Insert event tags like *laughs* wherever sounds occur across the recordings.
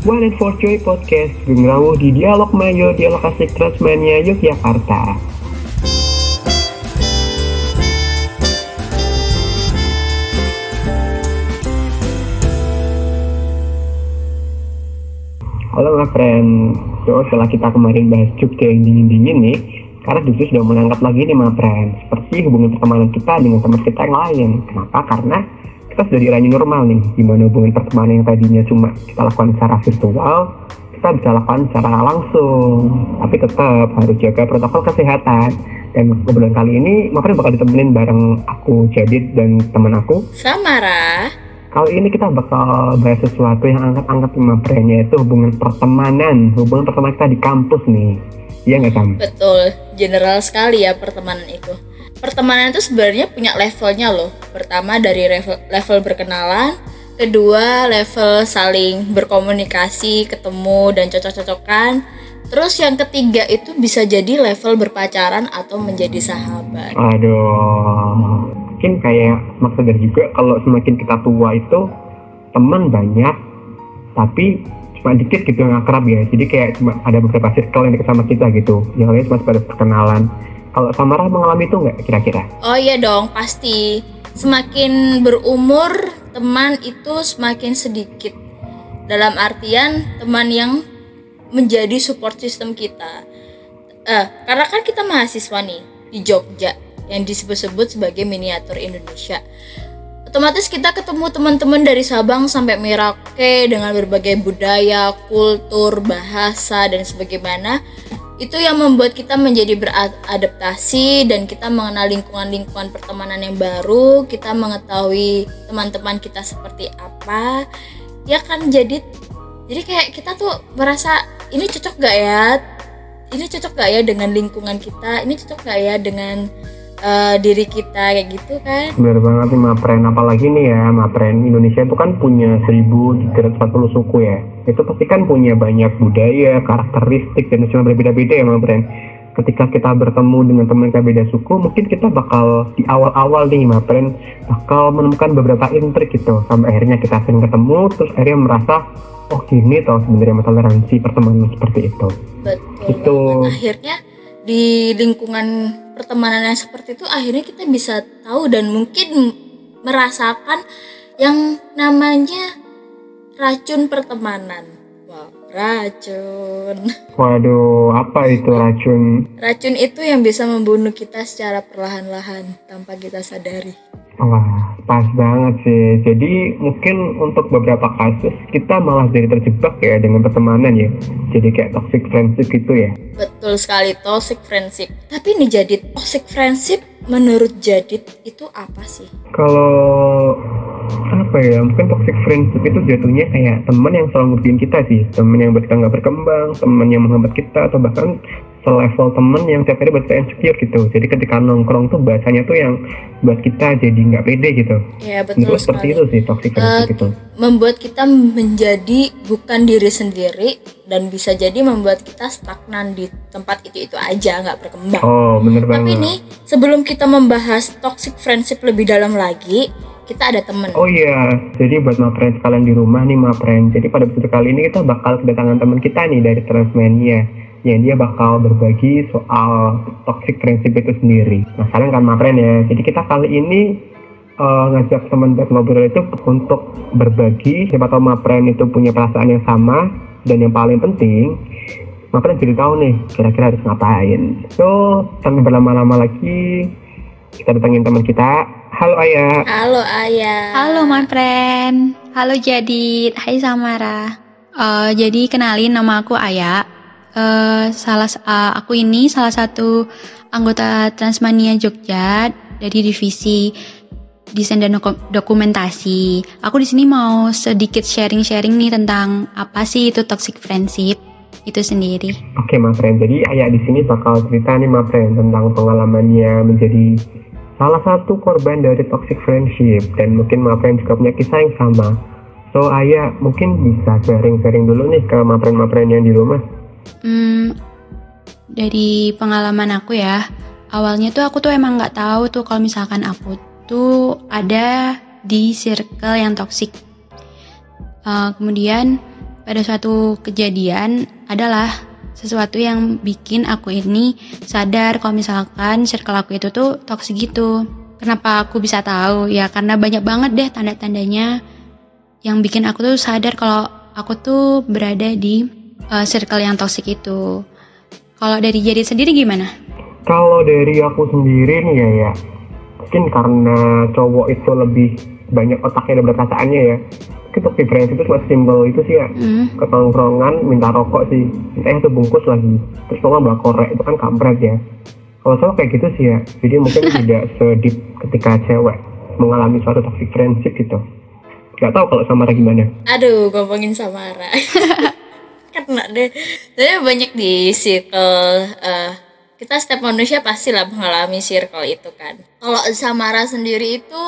One and for Joy Podcast Gengrawuh di Dialog Mayo Dialog Asik Transmania Yogyakarta Halo my friend, so setelah kita kemarin bahas Jogja yang dingin-dingin nih, karena justru sudah menangkap lagi nih my friend, seperti hubungan pertemanan kita dengan teman kita yang lain. Kenapa? Karena kita sudah di normal nih, gimana hubungan pertemanan yang tadinya cuma kita lakukan secara virtual, kita bisa lakukan secara langsung. Tapi tetap harus jaga protokol kesehatan. Dan obrolan kali ini, makanya bakal ditemenin bareng aku, Jadid, dan teman aku. Samara. Kali ini kita bakal bahas sesuatu yang angkat-angkat brandnya itu hubungan pertemanan, hubungan pertemanan kita di kampus nih. Iya nggak Sam? Betul, general sekali ya pertemanan itu. Pertemanan itu sebenarnya punya levelnya loh. Pertama dari level, level berkenalan, kedua level saling berkomunikasi, ketemu dan cocok-cocokan. Terus yang ketiga itu bisa jadi level berpacaran atau menjadi sahabat. Aduh, mungkin kayak Mas sadar juga kalau semakin kita tua itu teman banyak, tapi cuma dikit gitu yang akrab ya. Jadi kayak cuma ada beberapa circle yang dekat sama kita gitu. Yang lain cuma pada perkenalan. Kalau Samara mengalami itu nggak kira-kira? Oh iya dong, pasti. Semakin berumur, teman itu semakin sedikit. Dalam artian teman yang menjadi support system kita. Eh, karena kan kita mahasiswa nih di Jogja yang disebut-sebut sebagai miniatur Indonesia. Otomatis kita ketemu teman-teman dari Sabang sampai Merauke dengan berbagai budaya, kultur, bahasa dan sebagaimana. Itu yang membuat kita menjadi beradaptasi dan kita mengenal lingkungan-lingkungan pertemanan yang baru, kita mengetahui teman-teman kita seperti apa. Ya kan jadi jadi kayak kita tuh merasa ini cocok gak ya ini cocok gak ya dengan lingkungan kita ini cocok gak ya dengan uh, diri kita kayak gitu kan. Benar banget nih Mapren apalagi nih ya Mapren Indonesia itu kan punya 1340 suku ya. Itu pasti kan punya banyak budaya karakteristik dan semua berbeda-beda ya Mapren ketika kita bertemu dengan teman kita beda suku mungkin kita bakal di awal-awal nih Mapren bakal menemukan beberapa intrik gitu. Sampai akhirnya kita sering ketemu terus akhirnya merasa oh gini toh sebenarnya toleransi pertemanan seperti itu. Betul. Itu akhirnya di lingkungan pertemanan yang seperti itu akhirnya kita bisa tahu dan mungkin merasakan yang namanya racun pertemanan. Wow, racun. Waduh, apa itu racun? Racun itu yang bisa membunuh kita secara perlahan-lahan tanpa kita sadari. Wah, pas banget sih. Jadi mungkin untuk beberapa kasus kita malah jadi terjebak ya dengan pertemanan ya. Jadi kayak toxic friendship gitu ya. Betul sekali toxic friendship. Tapi nih jadi toxic friendship menurut Jadid itu apa sih? Kalau apa ya mungkin toxic friendship itu jatuhnya kayak teman yang selalu ngertiin kita sih teman yang buat kita nggak berkembang teman yang menghambat kita atau bahkan selevel temen yang tiap hari kita insecure gitu. Jadi ketika nongkrong tuh bahasanya tuh yang buat kita jadi nggak pede gitu. Ya betul seperti itu sih toxic uh, gitu membuat kita menjadi bukan diri sendiri dan bisa jadi membuat kita stagnan di tempat itu itu aja nggak berkembang. Oh bener banget. tapi nih sebelum kita membahas toxic friendship lebih dalam lagi kita ada temen. Oh iya, jadi buat ma friends kalian di rumah nih ma friends. Jadi pada episode kali ini kita bakal kedatangan teman kita nih dari Transmania yang dia bakal berbagi soal toxic friendship itu sendiri. Nah, sekarang kan Mapren ya. Jadi kita kali ini uh, ngajak teman buat ngobrol itu untuk berbagi. Siapa tahu Mapren itu punya perasaan yang sama dan yang paling penting Mapren jadi tahu nih kira-kira harus ngapain. So, sambil berlama-lama lagi kita datangin teman kita. Halo Ayah. Halo Ayah. Halo Mapren. Halo Jadid. Hai Samara. Uh, jadi kenalin nama aku Ayah uh, salah uh, aku ini salah satu anggota Transmania Jogja dari divisi desain dan dokumentasi. Aku di sini mau sedikit sharing-sharing nih tentang apa sih itu toxic friendship itu sendiri. Oke, okay, Friend. Jadi Ayah di sini bakal cerita nih, Friend, tentang pengalamannya menjadi salah satu korban dari toxic friendship dan mungkin Friend juga punya kisah yang sama. So, Ayah mungkin bisa sharing-sharing dulu nih ke Friend yang di rumah. Hmm, dari pengalaman aku ya, awalnya tuh aku tuh emang nggak tahu tuh kalau misalkan aku tuh ada di circle yang toxic. Uh, kemudian pada suatu kejadian adalah sesuatu yang bikin aku ini sadar kalau misalkan circle aku itu tuh toxic gitu. Kenapa aku bisa tahu? Ya karena banyak banget deh tanda-tandanya yang bikin aku tuh sadar kalau aku tuh berada di uh, circle yang toxic itu. Kalau dari jadi sendiri gimana? Kalau dari aku sendiri nih ya ya, mungkin karena cowok itu lebih banyak otaknya dan perasaannya ya. Kita difference itu cuma simbol itu sih ya. Mm. ketongkrongan minta rokok sih. Eh itu bungkus lagi. Terus kalau bawa korek itu kan kampret ya. Kalau saya kayak gitu sih ya. Jadi mungkin *laughs* tidak sedip ketika cewek mengalami suatu toxic friendship gitu. Gak tahu kalau Samara gimana. Aduh ngomongin Samara *laughs* kena deh tapi banyak di circle uh, kita setiap manusia pasti lah mengalami circle itu kan kalau Samara sendiri itu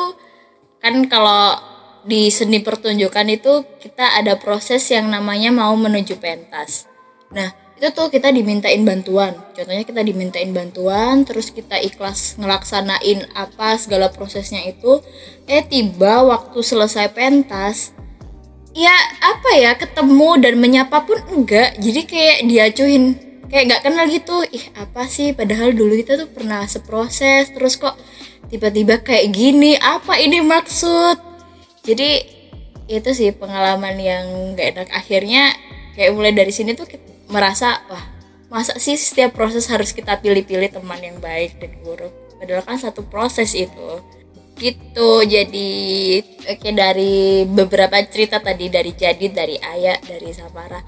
kan kalau di seni pertunjukan itu kita ada proses yang namanya mau menuju pentas. Nah, itu tuh kita dimintain bantuan. Contohnya kita dimintain bantuan, terus kita ikhlas ngelaksanain apa segala prosesnya itu. Eh tiba waktu selesai pentas, ya apa ya ketemu dan menyapa pun enggak. Jadi kayak diacuhin kayak nggak kenal gitu. Ih apa sih? Padahal dulu kita tuh pernah seproses, terus kok tiba-tiba kayak gini apa ini maksud jadi itu sih pengalaman yang gak enak akhirnya kayak mulai dari sini tuh merasa wah masa sih setiap proses harus kita pilih-pilih teman yang baik dan buruk padahal kan satu proses itu gitu. Jadi oke dari beberapa cerita tadi dari jadi dari Ayah dari Samara.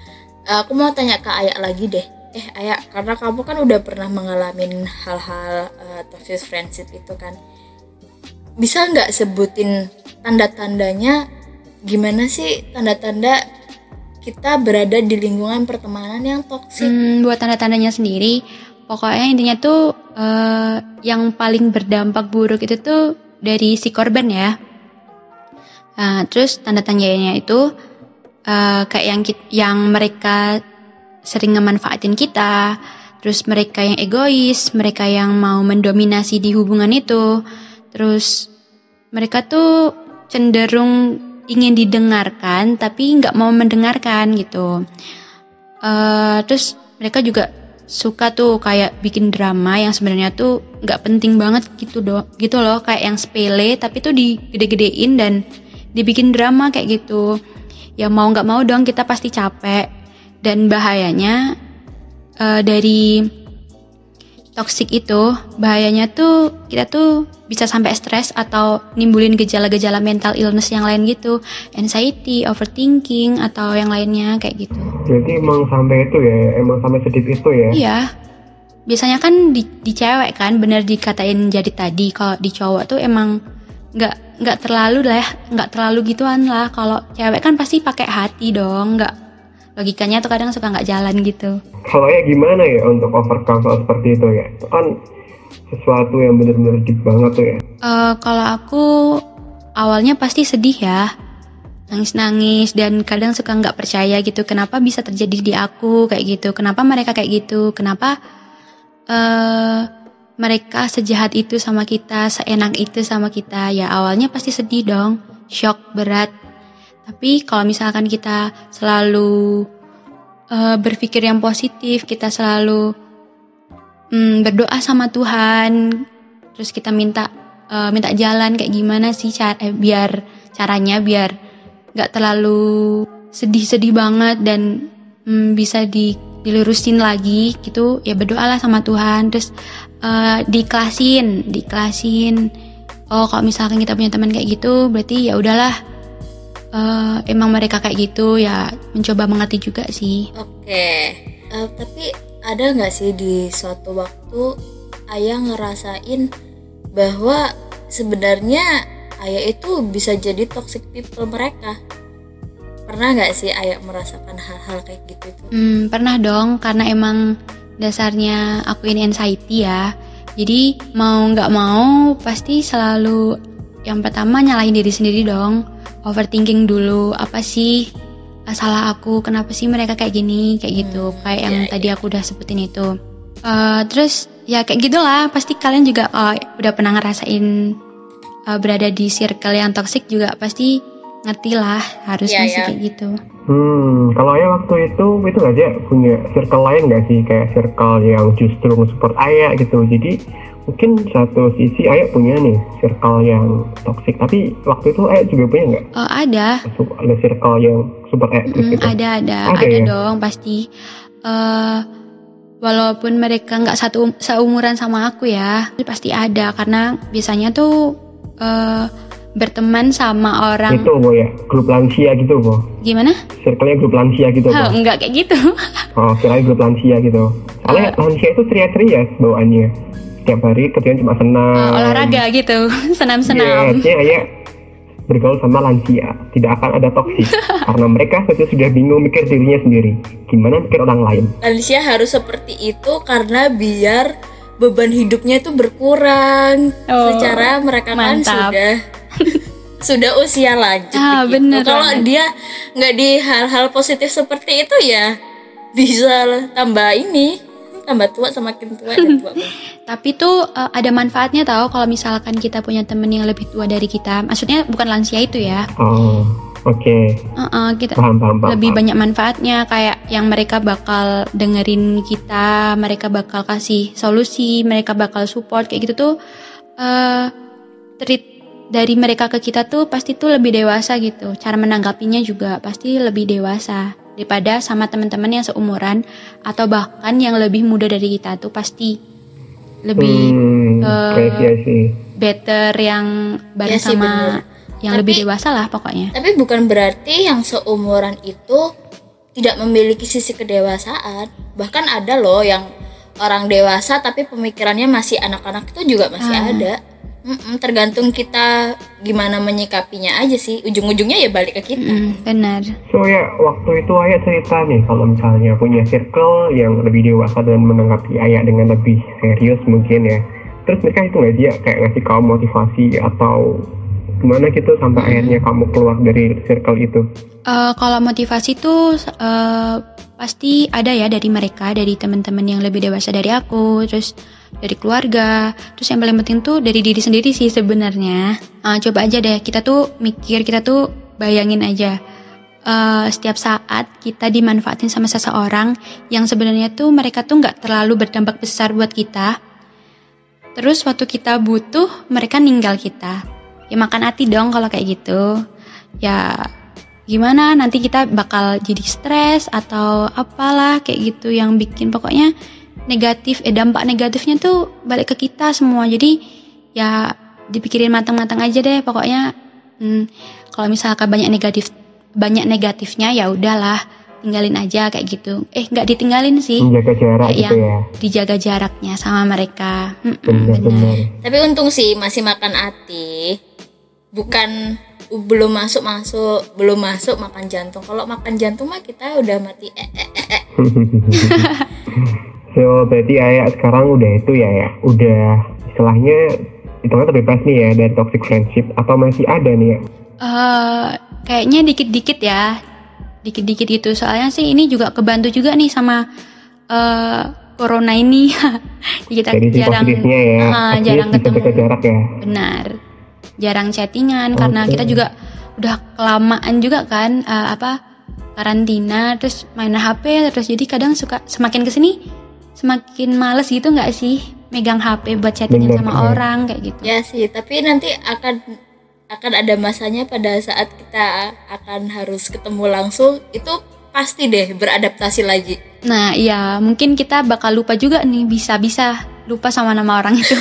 Aku mau tanya ke Ayah lagi deh. Eh Ayah karena kamu kan udah pernah mengalami hal-hal uh, toxic friendship itu kan. Bisa nggak sebutin tanda-tandanya? Gimana sih tanda-tanda kita berada di lingkungan pertemanan yang toksik? Hmm, buat tanda-tandanya sendiri, pokoknya intinya tuh uh, yang paling berdampak buruk itu tuh dari si korban ya. Nah, terus tanda-tandanya itu uh, kayak yang yang mereka sering ngemanfaatin kita, terus mereka yang egois, mereka yang mau mendominasi di hubungan itu, terus mereka tuh cenderung ingin didengarkan tapi nggak mau mendengarkan gitu. Uh, terus mereka juga suka tuh kayak bikin drama yang sebenarnya tuh nggak penting banget gitu do gitu loh. Kayak yang sepele tapi tuh digede-gedein dan dibikin drama kayak gitu. Ya mau nggak mau dong kita pasti capek. Dan bahayanya uh, dari toxic itu bahayanya tuh kita tuh bisa sampai stres atau nimbulin gejala-gejala mental illness yang lain gitu, anxiety, overthinking atau yang lainnya kayak gitu. Jadi emang sampai itu ya, emang sampai sedih itu ya? Iya. Biasanya kan di, di cewek kan bener dikatain jadi tadi, kalau di cowok tuh emang nggak nggak terlalu lah, ya, nggak terlalu gituan lah. Kalau cewek kan pasti pakai hati dong, nggak logikanya tuh kadang suka nggak jalan gitu. Kalau ya gimana ya untuk overcome soal seperti itu ya? Itu kan sesuatu yang benar-benar deep banget tuh ya. Uh, kalau aku awalnya pasti sedih ya, nangis-nangis dan kadang suka nggak percaya gitu. Kenapa bisa terjadi di aku kayak gitu? Kenapa mereka kayak gitu? Kenapa uh, mereka sejahat itu sama kita, seenak itu sama kita? Ya awalnya pasti sedih dong, shock berat tapi kalau misalkan kita selalu uh, berpikir yang positif, kita selalu um, berdoa sama Tuhan, terus kita minta uh, minta jalan kayak gimana sih cara eh, biar caranya biar nggak terlalu sedih-sedih banget dan um, bisa di dilurusin lagi gitu ya berdoalah sama Tuhan terus uh, diklasin diklasin oh kalau misalkan kita punya teman kayak gitu berarti ya udahlah uh, emang mereka kayak gitu ya mencoba mengerti juga sih. Oke, okay. uh, eh, tapi ada nggak sih di suatu waktu ayah ngerasain bahwa sebenarnya ayah itu bisa jadi toxic people mereka? Pernah nggak sih ayah merasakan hal-hal kayak gitu itu? Hmm, pernah dong, karena emang dasarnya aku ini anxiety ya. Jadi mau nggak mau pasti selalu yang pertama nyalahin diri sendiri dong overthinking dulu apa sih salah aku kenapa sih mereka kayak gini kayak gitu hmm, kayak yang yeah, tadi yeah. aku udah sebutin itu uh, terus ya kayak gitulah pasti kalian juga kalau udah pernah ngerasain uh, berada di circle yang toxic juga pasti ngerti lah harusnya Iya, sih iya. kayak gitu. Hmm, kalau Ayah waktu itu itu nggak aja punya circle lain nggak sih kayak circle yang justru nge-support Ayah gitu. Jadi mungkin satu sisi Ayah punya nih circle yang toxic, tapi waktu itu Ayah juga punya nggak? Oh ada, Ada circle yang support Ayah Mm, gitu? ada ada Ada ada ya? dong pasti. Eh walaupun mereka nggak satu um- seumuran sama aku ya, tapi pasti ada karena biasanya tuh eh berteman sama orang Itu Bo ya, grup lansia gitu Bo. gimana? Circle-nya grup lansia gitu Oh, Bo. enggak kayak gitu. *laughs* Oh, kirain grup lansia gitu. Soalnya lansia itu teriak-teriak bawaannya. Setiap hari kerjaan cuma senam. Eh, olahraga gitu, *laughs* Iya, senam-senam. artinya Ayah bergaul sama lansia. Tidak akan ada toksik. *laughs* karena mereka saja sudah bingung mikir dirinya sendiri. Gimana mikir orang lain. lansia harus seperti itu karena biar beban hidupnya itu berkurang Oh, secara mereka kan mantap. sudah *laughs* sudah usia lanjut Ah, bener kalau dia nggak di hal-hal positif seperti itu ya bisa tambah ini tambah tua semakin tua dan tua. *laughs* Tapi tuh eh, ada manfaatnya tahu kalau misalkan kita punya temen yang lebih tua dari kita. Maksudnya bukan lansia itu ya. Oh, oke. Eh-eh, kita Paham, paham, paham. lebih paham. banyak manfaatnya kayak yang mereka bakal dengerin kita, mereka bakal kasih solusi, mereka bakal support kayak gitu tuh eh treat dari mereka ke kita tuh pasti tuh lebih dewasa gitu. Cara menanggapinya juga pasti lebih dewasa daripada sama teman-teman yang seumuran atau bahkan yang lebih muda dari kita tuh pasti lebih Hmm, eh, I see, I see. better yang bareng sih, sama bener. Yang Tapi- lebih dewasa lah pokoknya. tapi bukan berarti yang seumuran itu tidak memiliki sisi kedewasaan bahkan ada loh yang orang dewasa tapi pemikirannya masih anak-anak itu juga masih Ah. ada Mm-mm, tergantung kita gimana menyikapinya aja sih ujung-ujungnya ya balik ke kita Mm-mm, benar. So ya, waktu itu Ayah cerita nih kalau misalnya punya circle yang lebih dewasa dan menanggapi Ayah dengan lebih serius mungkin ya. Terus mereka itu nggak dia kayak ngasih kamu motivasi atau gimana gitu sampai akhirnya kamu keluar dari circle itu? Eh, kalau motivasi tuh eh, pasti ada ya dari mereka, dari teman-teman yang lebih dewasa dari aku, terus dari keluarga, terus yang paling penting tuh dari diri sendiri sih sebenarnya. Eh, coba aja deh kita tuh mikir, kita tuh bayangin aja. eh, setiap saat kita dimanfaatin sama seseorang yang sebenarnya tuh mereka tuh nggak terlalu berdampak besar buat kita. Terus waktu kita butuh mereka ninggal kita. Ya makan hati dong kalau kayak gitu. Ya gimana nanti kita bakal jadi stres atau apalah kayak gitu yang bikin pokoknya negatif eh dampak negatifnya tuh balik ke kita semua. Jadi ya dipikirin matang-matang aja deh pokoknya. Hmm, kalau misalkan banyak negatif banyak negatifnya ya udahlah tinggalin aja kayak gitu. Eh nggak ditinggalin sih. Menjaga jarak Kayak gitu ya. dijaga jaraknya sama mereka. Mm-mm, Benar-benar. tapi untung sih masih makan hati bukan belum masuk masuk belum masuk makan jantung kalau makan jantung mah kita udah mati eh, eh, eh, eh. *laughs* so berarti Ayah sekarang udah itu ya ya, udah istilahnya hitungan terbebas nih ya dari toxic friendship atau masih ada nih ya? Eh, kayaknya dikit-dikit ya, dikit-dikit gitu. Soalnya sih ini juga kebantu juga nih sama eh corona ini. *laughs* Kita sisi jarang, ya, least jarang ketemu. jarak ya. benar, jarang chattingan karena Oke. kita juga udah kelamaan juga kan eh, apa karantina, terus main HP terus jadi kadang suka semakin ke sini semakin males gitu nggak sih megang HP buat chattingan sama bener. orang kayak gitu. ya sih tapi nanti akan akan ada masanya pada saat kita akan harus ketemu langsung itu pasti deh beradaptasi lagi Nah, iya, mungkin kita bakal lupa juga nih, bisa-bisa lupa sama nama orang itu.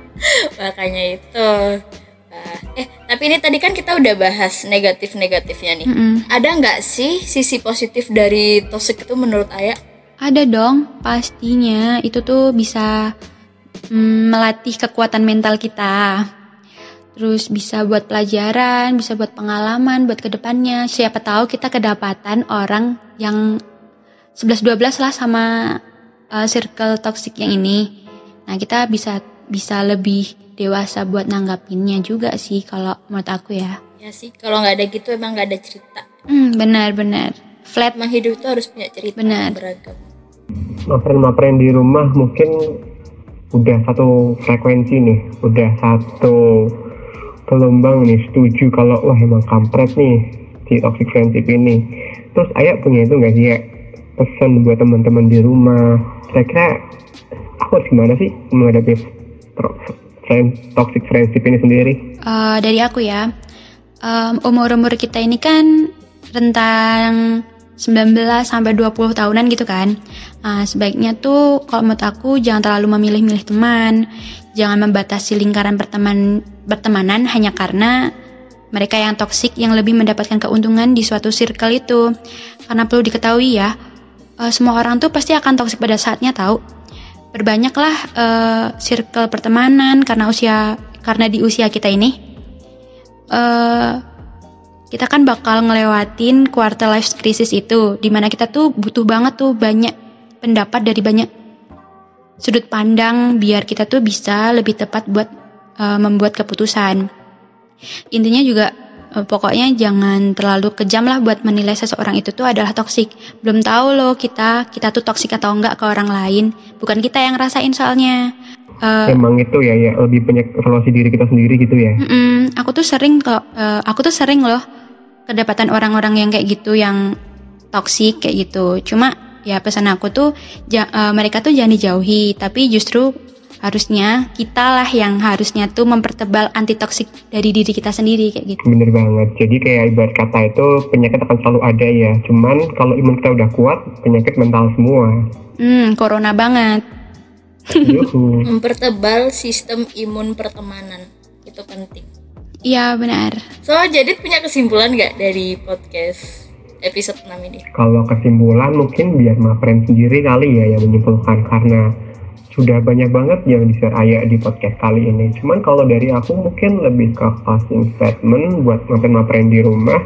*laughs* makanya itu Nah, eh tapi ini tadi kan kita udah bahas negatif negatifnya nih Mm-mm. ada nggak sih sisi positif dari toxic itu menurut Ayah Ada dong, pastinya itu tuh bisa mm, melatih kekuatan mental kita. Terus bisa buat pelajaran, bisa buat pengalaman, buat ke depannya. Siapa tahu kita kedapatan orang yang 11-12 lah sama uh, circle toxic yang ini. Nah, kita bisa bisa lebih dewasa buat nanggapinnya juga sih kalau menurut aku ya. ya sih kalau nggak ada gitu emang nggak ada cerita Hmm, benar-benar. Flat emang hidup itu harus punya cerita Benar. yang beragam Mapren-mapren di rumah mungkin udah satu frekuensi nih, udah satu gelombang nih setuju kalau wah emang kampret nih si toxic friendship ini terus ayah punya itu nggak sih ya pesan buat teman-teman di rumah kira-kira aku harus gimana sih menghadapi toxic friendship ini sendiri uh, dari aku ya um, umur-umur kita ini kan rentang 19 sampai 20 tahunan gitu kan. Nah, sebaiknya tuh kalau menurut aku jangan terlalu memilih-milih teman, jangan membatasi lingkaran berteman bertemanan hanya karena mereka yang toksik yang lebih mendapatkan keuntungan di suatu circle itu. Karena perlu diketahui ya, uh, semua orang tuh pasti akan toksik pada saatnya tahu. Berbanyaklah uh, circle pertemanan karena usia karena di usia kita ini uh, kita kan bakal ngelewatin quarter life crisis itu, di mana kita tuh butuh banget tuh banyak pendapat dari banyak sudut pandang biar kita tuh bisa lebih tepat buat uh, membuat keputusan. Intinya juga pokoknya jangan terlalu kejam lah buat menilai seseorang itu tuh adalah toksik. Belum tahu loh kita kita tuh toksik atau enggak ke orang lain, bukan kita yang rasain soalnya. Uh, Emang itu ya ya lebih banyak evaluasi diri kita sendiri gitu ya. Mm -mm, aku tuh sering kok, uh, aku tuh sering loh kedapatan orang-orang yang kayak gitu yang toksik kayak gitu cuma ya pesan aku tuh ja, uh, mereka tuh jangan dijauhi tapi justru harusnya kita lah yang harusnya tuh mempertebal anti toksik dari diri kita sendiri kayak gitu. Bener banget. Jadi kayak ibarat kata itu penyakit akan selalu ada ya. Cuman kalau imun kita udah kuat, penyakit mental semua. Hmm, corona banget. *laughs* mempertebal sistem imun pertemanan itu penting. Iya benar. So jadi punya kesimpulan nggak dari podcast episode 6 ini? Kalau kesimpulan mungkin biar friend sendiri kali ya yang menyimpulkan karena sudah banyak banget yang di Ayah di podcast kali ini. Cuman kalau dari aku mungkin lebih ke closing statement buat ma friend di rumah.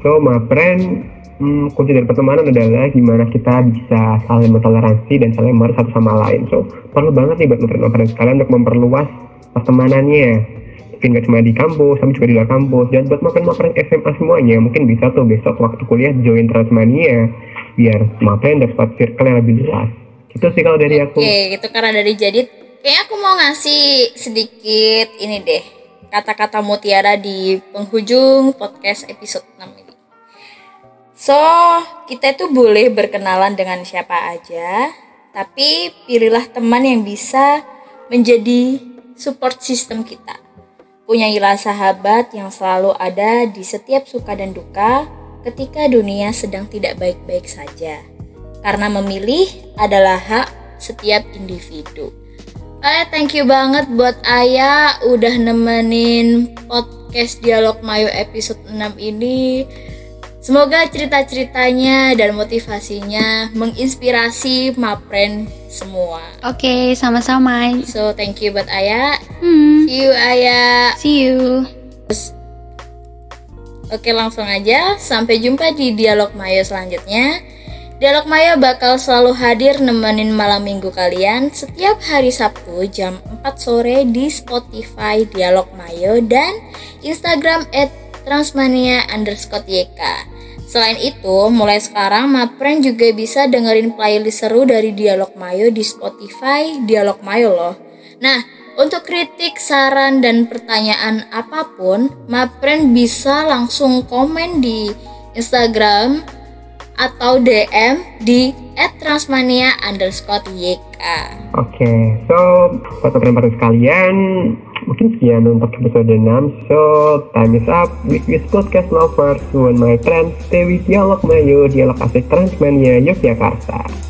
So friend hmm, kunci dari pertemanan adalah gimana kita bisa saling mentoleransi dan saling mengerti satu sama lain. So perlu banget nih buat friend sekalian untuk memperluas pertemanannya mungkin gak cuma di kampus tapi juga di luar kampus dan buat makan-makan SMA semuanya mungkin bisa tuh besok waktu kuliah join Transmania biar makan dapat circle yang lebih luas itu sih kalau dari aku. Oke itu karena dari jadi kayak aku mau ngasih sedikit ini deh. Kata-kata mutiara di penghujung podcast episode 6 ini. So kita itu boleh berkenalan dengan siapa aja tapi pilihlah teman yang bisa menjadi support system kita. Punyailah sahabat yang selalu ada di setiap suka dan duka ketika dunia sedang tidak baik-baik saja. Karena memilih adalah hak setiap individu. Ayah thank you banget buat Ayah udah nemenin podcast Dialog Mayo episode 6 ini. Semoga cerita-ceritanya dan motivasinya menginspirasi Mapren semua. Oke, okay, sama-sama. So, thank you buat Ayah. Hmm. See you, Ayah. See you. Oke, langsung aja. Sampai jumpa di Dialog Mayo selanjutnya. Dialog Mayo bakal selalu hadir nemenin malam minggu kalian setiap hari Sabtu jam 4 sore di Spotify Dialog Mayo dan Instagram at Transmania underscore. Selain itu, mulai sekarang Mapren juga bisa dengerin playlist seru dari Dialog Mayo di Spotify Dialog Mayo loh. Nah, untuk kritik, saran, dan pertanyaan apa pun, Mapren bisa langsung komen di Instagram atau DM di @transmania underscore YK. Oke, okay, so buat teman-teman sekalian, mungkin sekian untuk episode 6 so time is up. With this podcast lovers when my friends stay with dialog mayo dialog asik transmania Yogyakarta